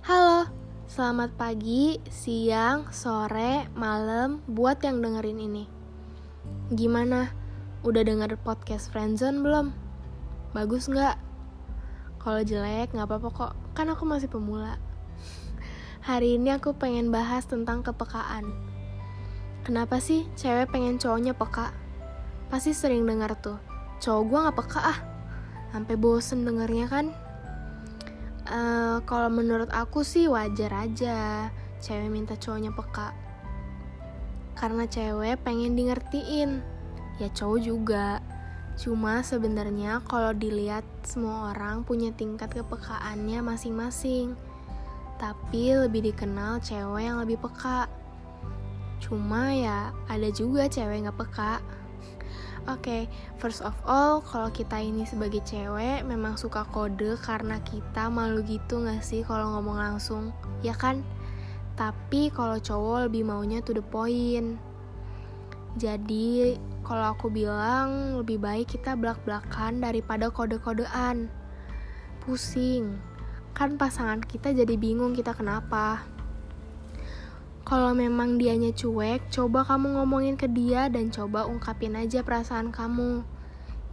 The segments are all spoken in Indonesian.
Halo, selamat pagi, siang, sore, malam buat yang dengerin ini. Gimana? Udah denger podcast Friendzone belum? Bagus nggak? Kalau jelek nggak apa-apa kok, kan aku masih pemula. Hari ini aku pengen bahas tentang kepekaan. Kenapa sih cewek pengen cowoknya peka? Pasti sering dengar tuh, cowok gue nggak peka ah. Sampai bosen dengernya kan? Uh, kalau menurut aku sih wajar aja cewek minta cowoknya peka. Karena cewek pengen di ngertiin. Ya cowok juga. Cuma sebenarnya kalau dilihat semua orang punya tingkat kepekaannya masing-masing. Tapi lebih dikenal cewek yang lebih peka. Cuma ya ada juga cewek nggak peka. Oke, okay, first of all, kalau kita ini sebagai cewek memang suka kode karena kita malu gitu gak sih kalau ngomong langsung, ya kan? Tapi kalau cowok lebih maunya to the point. Jadi, kalau aku bilang lebih baik kita belak-belakan daripada kode-kodean. Pusing. Kan pasangan kita jadi bingung kita kenapa. Kalau memang dianya cuek, coba kamu ngomongin ke dia dan coba ungkapin aja perasaan kamu.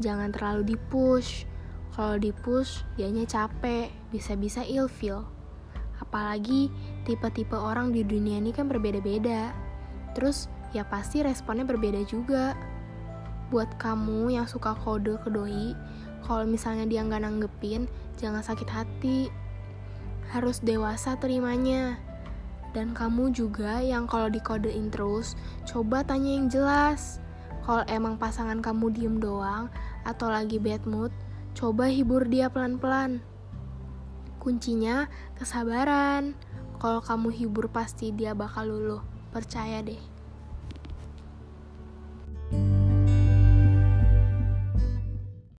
Jangan terlalu dipush. Kalau dipush, dianya capek, bisa-bisa ilfeel. Apalagi tipe-tipe orang di dunia ini kan berbeda-beda. Terus ya pasti responnya berbeda juga. Buat kamu yang suka kode ke doi, kalau misalnya dia nggak nanggepin, jangan sakit hati. Harus dewasa terimanya dan kamu juga yang kalau dikodein terus, coba tanya yang jelas. Kalau emang pasangan kamu diem doang atau lagi bad mood, coba hibur dia pelan-pelan. Kuncinya kesabaran. Kalau kamu hibur pasti dia bakal luluh. Percaya deh.